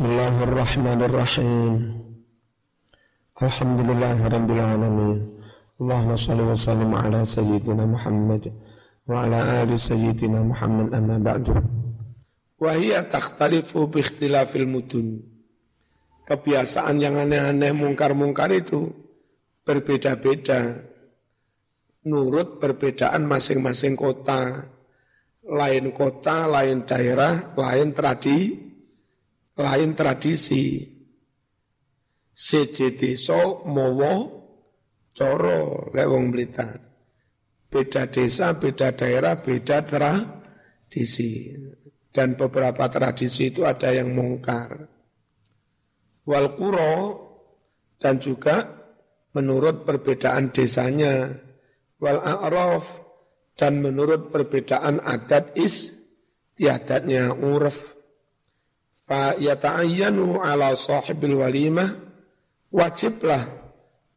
بسم الله الرحمن الرحيم الحمد لله رب العالمين اللهم صل وسلم على سيدنا محمد وعلى آل سيدنا محمد أما بعد وهي تختلف باختلاف المدن kebiasaan yang aneh-aneh mungkar-mungkar itu berbeda-beda nurut perbedaan masing-masing kota lain kota, lain daerah, lain tradisi lain tradisi. Seje desa mawa cara lek wong Blitar. Beda desa, beda daerah, beda tradisi. Dan beberapa tradisi itu ada yang mungkar. Wal kuro dan juga menurut perbedaan desanya. Wal a'raf dan menurut perbedaan adat is tiadatnya urf fa yata'ayyanu ala sahibil walimah wajiblah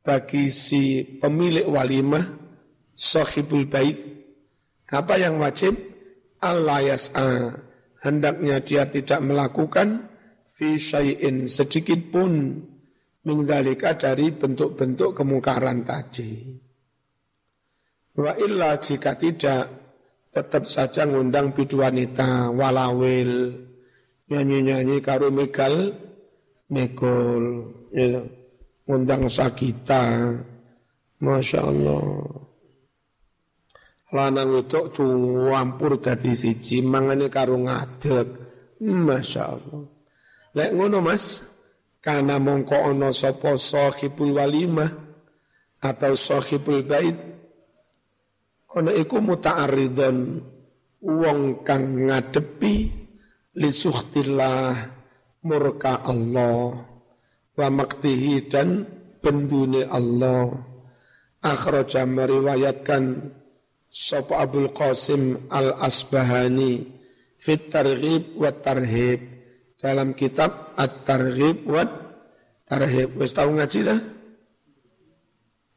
bagi si pemilik walimah sahibul bait. Apa yang wajib? Allah yas'a. Hendaknya dia tidak melakukan fi syai'in sedikit pun mengdalika dari bentuk-bentuk kemungkaran tadi. Wa illa jika tidak tetap saja ngundang bidu wanita walawil nyanyi-nyanyi karo megal megol ya ngundang sakita Masya Allah lanang itu cuampur dadi siji mangane karo ngadeg Masya Allah lek ngono Mas karena mongko ono sapa sahibul walimah atau sahibul bait? Ono iku muta'arridon wong kang ngadepi lisuhtillah murka Allah wa maktihi dan bendune Allah. Akhraja meriwayatkan Sopo Abdul Qasim Al-Asbahani fit targhib wa tarhib. Dalam kitab At-Targhib wa Tarhib. Wis tahu ngaji dah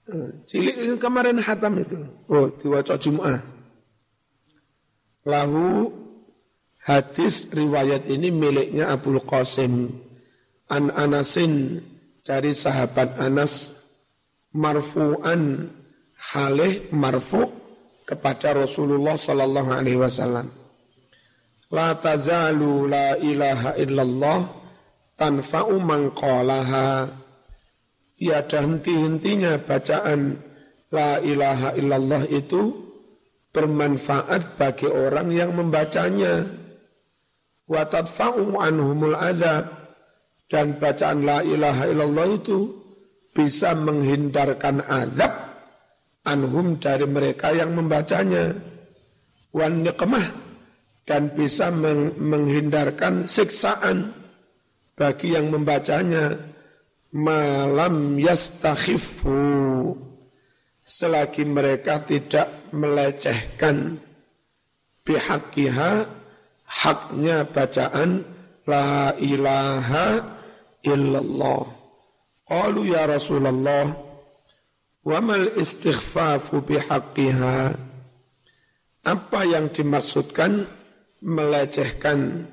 eh, cilik kemarin hatam itu. Oh diwaca Jumat lahu Hadis riwayat ini miliknya Abdul Qasim an Anasin dari sahabat Anas marfu'an halih marfu kepada Rasulullah sallallahu alaihi wasallam. La tazalu la ilaha illallah tanfa'u man qalaha. Tiada henti-hentinya bacaan la ilaha illallah itu bermanfaat bagi orang yang membacanya wa anhumul azab dan bacaan la ilaha illallah itu bisa menghindarkan azab anhum dari mereka yang membacanya. Wan niqmah. Dan bisa menghindarkan siksaan bagi yang membacanya. Malam yastakhifu selagi mereka tidak melecehkan. Bihaqiha haknya bacaan la ilaha illallah. Qalu ya Rasulullah wa mal istighfafu bihaqqiha. Apa yang dimaksudkan melecehkan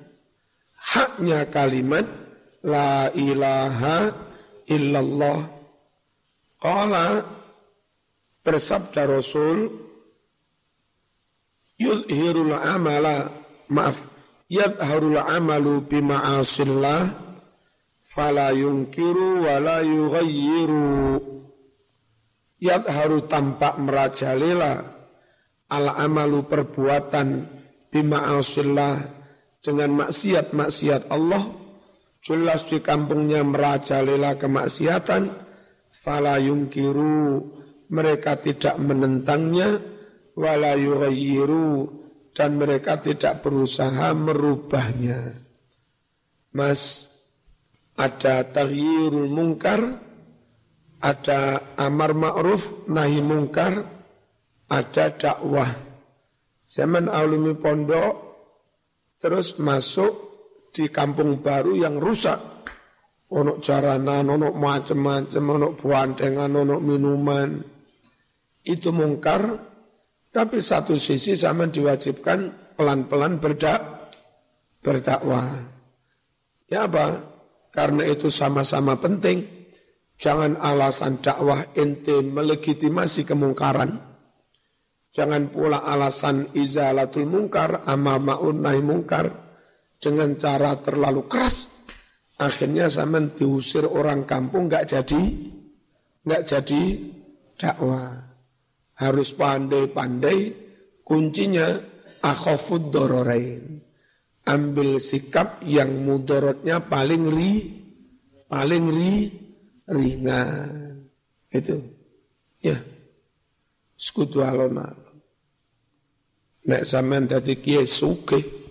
haknya kalimat la ilaha illallah. Qala bersabda Rasul yudhirul amala maaf. Yadharul amalu bima'asillah fala yungkiru wala yughayyiru. Yadharu tampak merajalela al amalu perbuatan bima'asillah dengan maksiat-maksiat Allah. Jelas di kampungnya merajalela kemaksiatan fala yungkiru mereka tidak menentangnya wala yughayyiru dan mereka tidak berusaha merubahnya. Mas, ada taghyirul mungkar, ada amar ma'ruf, nahi mungkar, ada dakwah. Zaman alumi pondok, terus masuk di kampung baru yang rusak. Ono jaranan, ono macam-macam, ono buandengan, ono minuman. Itu mungkar, tapi satu sisi sama diwajibkan pelan-pelan berdak berdakwah. Ya apa? Karena itu sama-sama penting. Jangan alasan dakwah ente melegitimasi kemungkaran. Jangan pula alasan izalatul mungkar, amama'un nahi mungkar dengan cara terlalu keras. Akhirnya zaman diusir orang kampung nggak jadi, nggak jadi dakwah. Harus pandai-pandai, kuncinya akhafud dororain. Ambil sikap yang mudorotnya paling ri, paling ri, ringan. Itu. Ya. Sekutu alon-alon. Nek sampean dadi kiai sugih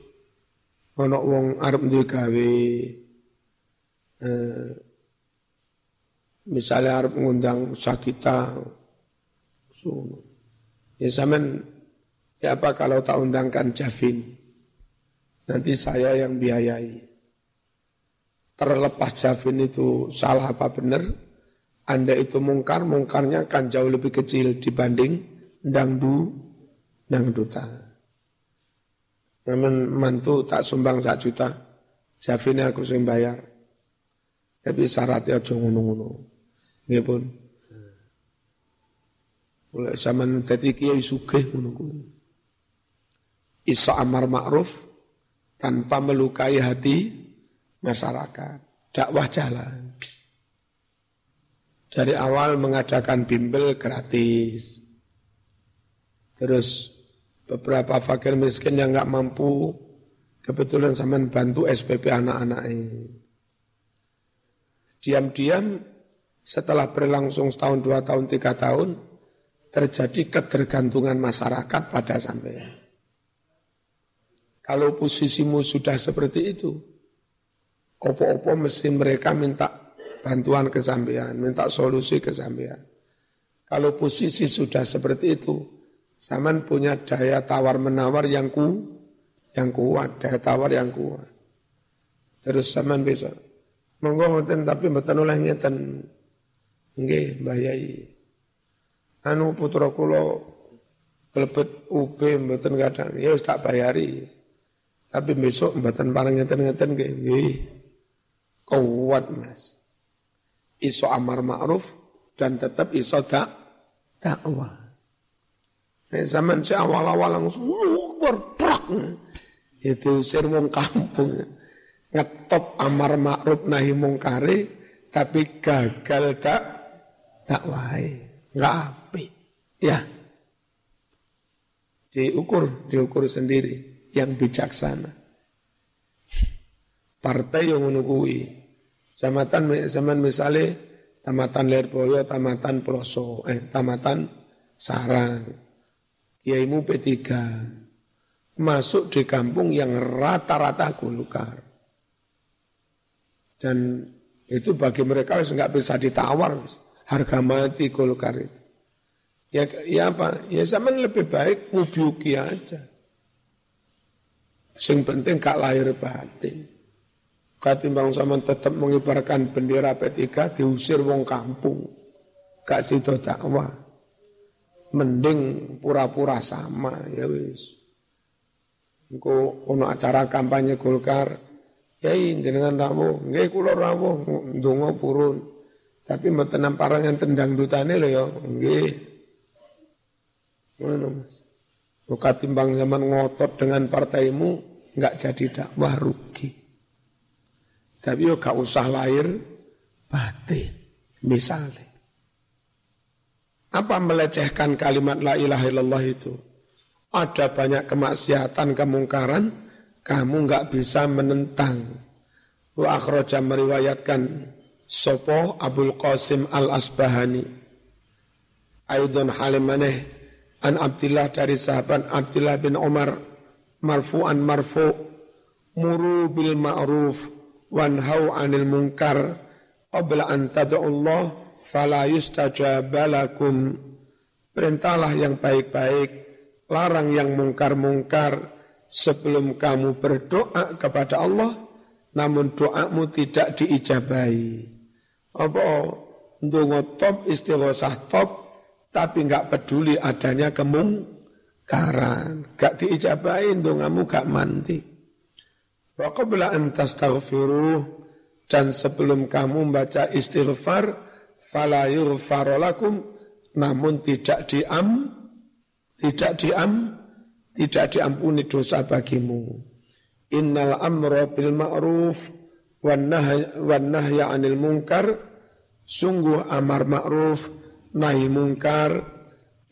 ana wong arep duwe gawe eh, misalnya arep ngundang sakita so, ya sampean ya apa kalau tak undangkan Javin nanti saya yang biayai terlepas Javin itu salah apa benar, Anda itu mungkar, mungkarnya akan jauh lebih kecil dibanding dangdu, dangduta. Namun mantu tak sumbang sak juta, Javin aku sing bayar. Tapi syaratnya aja ngono-ngono. Nggih pun. Mulai zaman dadi kiai sugih kuwi. Iso amar ma'ruf tanpa melukai hati masyarakat. Dakwah jalan. Dari awal mengadakan bimbel gratis. Terus beberapa fakir miskin yang nggak mampu, kebetulan sama bantu SPP anak-anak ini. Diam-diam setelah berlangsung setahun, dua tahun, tiga tahun, terjadi ketergantungan masyarakat pada sampai. Kalau posisimu sudah seperti itu, Opo-opo mesti mereka minta bantuan ke sampean, minta solusi ke sampean. Kalau posisi sudah seperti itu, zaman punya daya tawar menawar yang ku, yang kuat, daya tawar yang kuat. Terus zaman bisa, monggo tapi mboten oleh ngeten. Nggih, Mbah Yai. Anu putra kula kelebet UB mboten kadang, ya wis tak bayari. Tapi besok mboten pareng ngeten-ngeten nggih. Kuat mas. Iso amar ma'ruf dan tetap iso tak dakwah. Nek zaman si awal-awal langsung berbrak. Itu usir wong kampung. Ngetop amar ma'ruf nahi mungkari tapi gagal tak dakwah. Enggak. Ya. Diukur, diukur sendiri yang bijaksana partai yang menunggui. Samatan zaman misalnya tamatan Lerboyo, tamatan Ploso, eh tamatan Sarang. Kiaimu P3 masuk di kampung yang rata-rata Golkar. Dan itu bagi mereka nggak bisa ditawar harga mati Golkar itu. Ya, ya apa? Ya zaman lebih baik mubiuki aja. Sing penting gak lahir batin. Katimbang sama tetap mengibarkan bendera P3 diusir wong kampung. Gak sido dakwah. Mending pura-pura sama ya wis. Engko ono acara kampanye Golkar. Ya jenengan rawuh, nggih kula rawuh ndonga purun. Tapi mboten yang tendang dutane lho ya, nggih. Ngono Mas. Katimbang zaman ngotot dengan partaimu, enggak jadi dakwah rugi. Tapi yo gak usah lahir batin. Misalnya. Apa melecehkan kalimat la ilaha illallah itu? Ada banyak kemaksiatan, kemungkaran, kamu nggak bisa menentang. Wa akhraja meriwayatkan Sopo Abul Qasim Al-Asbahani. Aidon halimaneh an Abdillah dari sahabat Abdillah bin Umar marfu'an marfu' muru bil ma'ruf. Wanhau 'anil munkar. Qabla an tad'ullah fala yustajabalakum perintahlah yang baik-baik larang yang mungkar-mungkar sebelum kamu berdoa kepada Allah namun doamu tidak diijabahi. Apa? Ndonga top istighosah top tapi enggak peduli adanya kemungkaran. Gak diijabahi ndongamu gak mandi. Wa qabla an tastaghfiruh. Dan sebelum kamu membaca istighfar fala yughfarolakum namun tidak diam tidak diam tidak diampuni dosa bagimu. Innal amra bil ma'ruf wan nahya 'anil munkar. Sungguh amar ma'ruf nahi munkar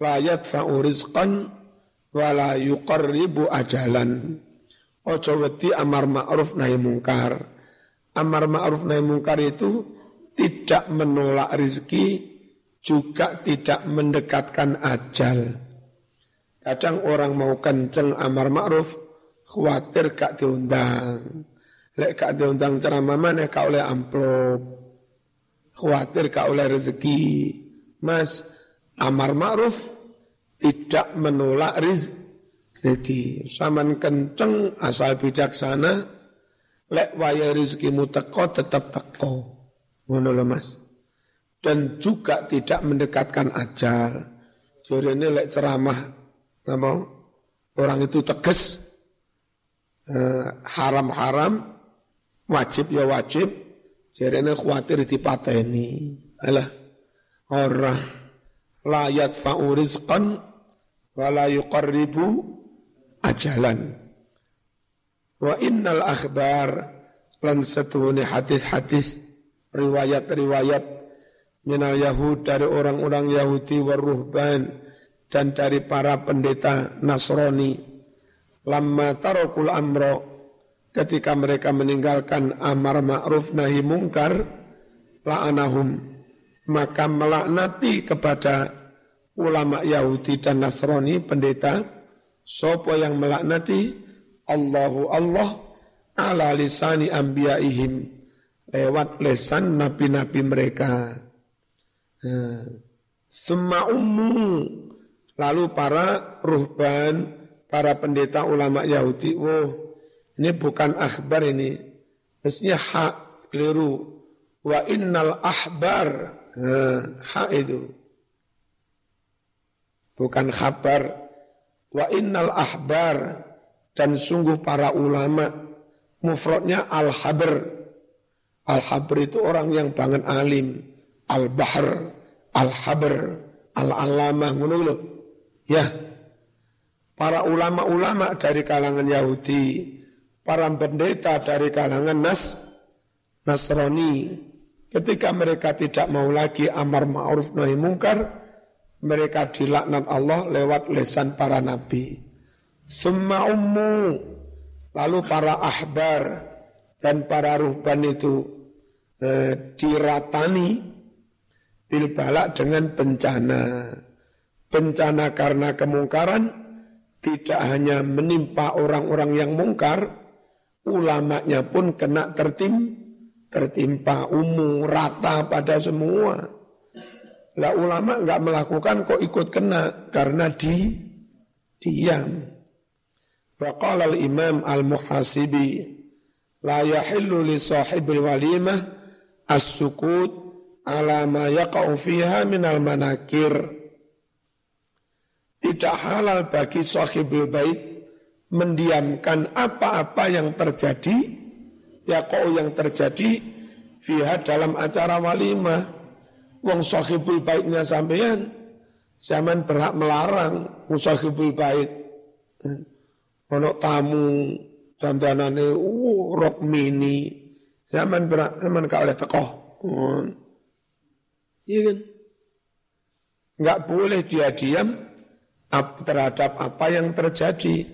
la yadfa'u rizqan wa la yuqarribu ajalan. Ojo wedi amar ma'ruf nahi munkar amar ma'ruf nahi munkar itu tidak menolak rizki juga tidak mendekatkan ajal. Kadang orang mau kenceng amar ma'ruf khawatir gak diundang. Lek gak diundang ceramah mana kau oleh amplop. Khawatir gak oleh rezeki mas amar ma'ruf tidak menolak rezeki. Saman kenceng asal bijaksana, lek waya rezekimu teko tetap teko. Ngono Mas. Dan juga tidak mendekatkan ajal. Jadi ini lek ceramah apa? Orang itu tegas eh, haram-haram, wajib ya wajib. Jadi ini khawatir dipateni. Alah, orang la yadfa'u rizqan wala yuqarribu ajalan. Wa innal akhbar lan setuhuni hadis-hadis riwayat-riwayat minal Yahud dari orang-orang Yahudi waruhban dan dari para pendeta Nasrani lamma tarakul amro ketika mereka meninggalkan amar ma'ruf nahi mungkar la'anahum maka melaknati kepada ulama Yahudi dan Nasrani pendeta sopo yang melaknati Allahu Allah ala lisani anbiyaihim lewat lesan nabi-nabi mereka. Semua umum lalu para ruhban, para pendeta ulama Yahudi, oh ini bukan akhbar ini, mestinya hak keliru. Wa innal ahbar, hak itu bukan kabar. Wa innal ahbar dan sungguh para ulama mufradnya al-habr. Al-habr itu orang yang banget alim. Al-bahr, al-habr, al-alamah Ya. Para ulama-ulama dari kalangan Yahudi, para pendeta dari kalangan Nas Nasrani, ketika mereka tidak mau lagi amar ma'ruf nahi mungkar, mereka dilaknat Allah lewat lesan para nabi. Semua ummu, lalu para ahbar dan para ruhban itu eh, diratani bilbalak dengan bencana. Bencana karena kemungkaran tidak hanya menimpa orang-orang yang mungkar, ulamanya pun kena tertim, tertimpa umum rata pada semua. Lah ulama enggak melakukan kok ikut kena karena di diam. Wa qala al-imam al-muhasibi la yahillu li sahibil walimah as-sukut ala ma yaqa'u fiha al manakir. Tidak halal bagi sahibul bait mendiamkan apa-apa yang terjadi ya kau yang terjadi fiha dalam acara walimah Wong sahibul baitnya sampean zaman berhak melarang musahibul bait. Ono tamu dandanane uh, rok mini. Zaman berhak zaman kau oleh tekoh. Iya kan? Enggak boleh dia diam terhadap apa yang terjadi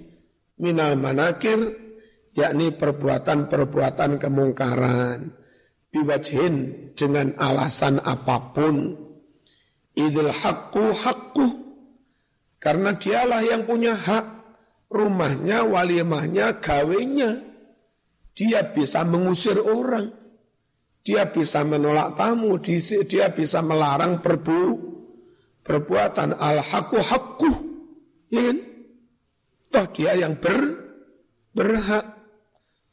minal manakir yakni perbuatan-perbuatan kemungkaran. Biwajhin dengan alasan apa pun. Idul hakku hakku karena dialah yang punya hak. Rumahnya walimahnya gawenya dia bisa mengusir orang. Dia bisa menolak tamu. Dia bisa melarang perbu perbuatan. Al hakku hakku ya kan? toh dia yang ber berhak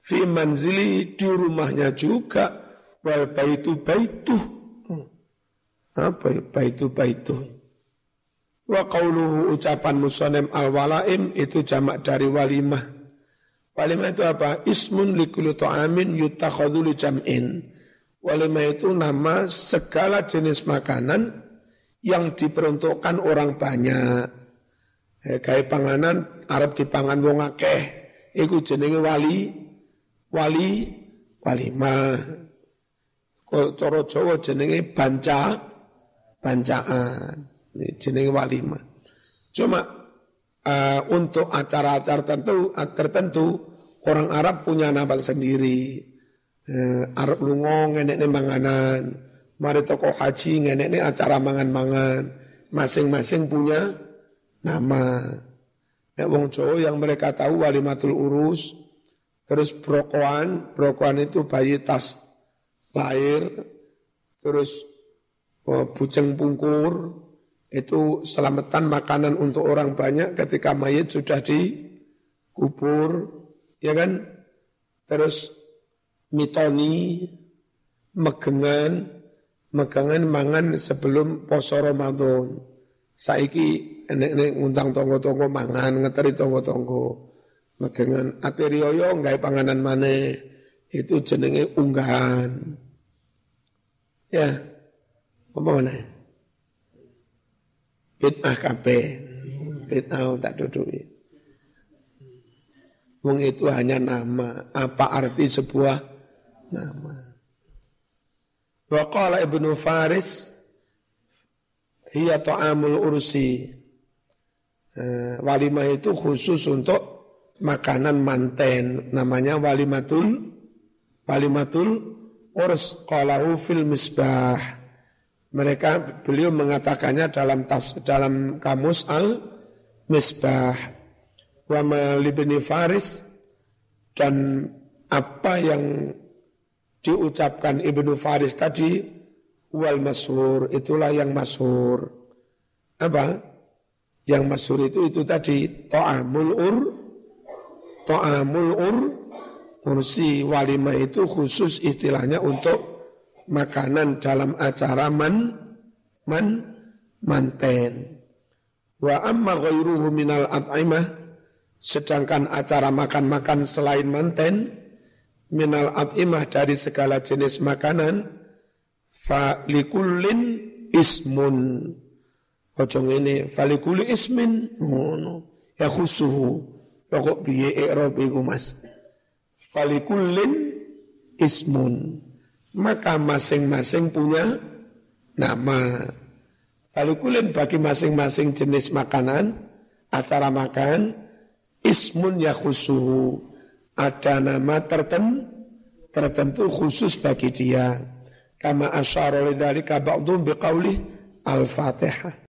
fi manzili di rumahnya juga wal baitu baitu. Apa ya? baitu. Wa qauluhu ucapan musanim al walaim itu jamak dari walimah. Walimah itu apa? Ismun likulu ta'amin yutakhadhu li jam'in. Walimah itu nama segala jenis makanan yang diperuntukkan orang banyak. Eh, kayak panganan Arab dipangan wong akeh. Iku jenenge wali wali walimah. Kok cara Jawa jenenge banca bancaan. Jenenge walimah. Cuma uh, untuk acara-acara tertentu, tertentu orang Arab punya nama sendiri eh, Arab lungo ngenek ne manganan, mari toko haji ngenek ne acara mangan-mangan, masing-masing punya nama. Ya wong Jawa yang mereka tahu walimatul urus, terus brokoan, brokoan itu bayi tas lahir, terus oh, buceng pungkur, itu selamatan makanan untuk orang banyak ketika mayat sudah dikubur, ya kan? Terus mitoni, megengan, megengan mangan sebelum poso Ramadan. Saiki enek-enek ngundang tonggo-tonggo mangan, ngeteri tonggo-tonggo. Megengan aterioyo nggak panganan mana itu jenenge unggahan. Ya, apa mana? Bid'ah kabeh. Bid'ah tak duduki. Wong itu hanya nama. Apa arti sebuah nama. Wa qala Ibnu Faris hiya ta'amul ursi. Eh, walimah itu khusus untuk makanan manten namanya walimatul walimatul urs qalahu fil misbah. Mereka beliau mengatakannya dalam tafs, dalam kamus al misbah wa malibni faris dan apa yang diucapkan Ibnu Faris tadi wal masur itulah yang masur. Apa? Yang masur itu itu tadi to'amul ur to'amul ur ursi walimah itu khusus istilahnya untuk makanan dalam acara man man manten. Wa amma ghairuhu minal at'imah sedangkan acara makan-makan selain manten minal at'imah dari segala jenis makanan falikullin ismun. Ojo ini falikuli ismin ngono. Ya khusuhu kok biye i'rab iku Mas falikullin ismun maka masing-masing punya nama falikulin bagi masing-masing jenis makanan acara makan ismun ya khusuhu ada nama tertentu, tertentu khusus bagi dia. Kama asyara lidzalika ba'dhum biqauli al-Fatihah.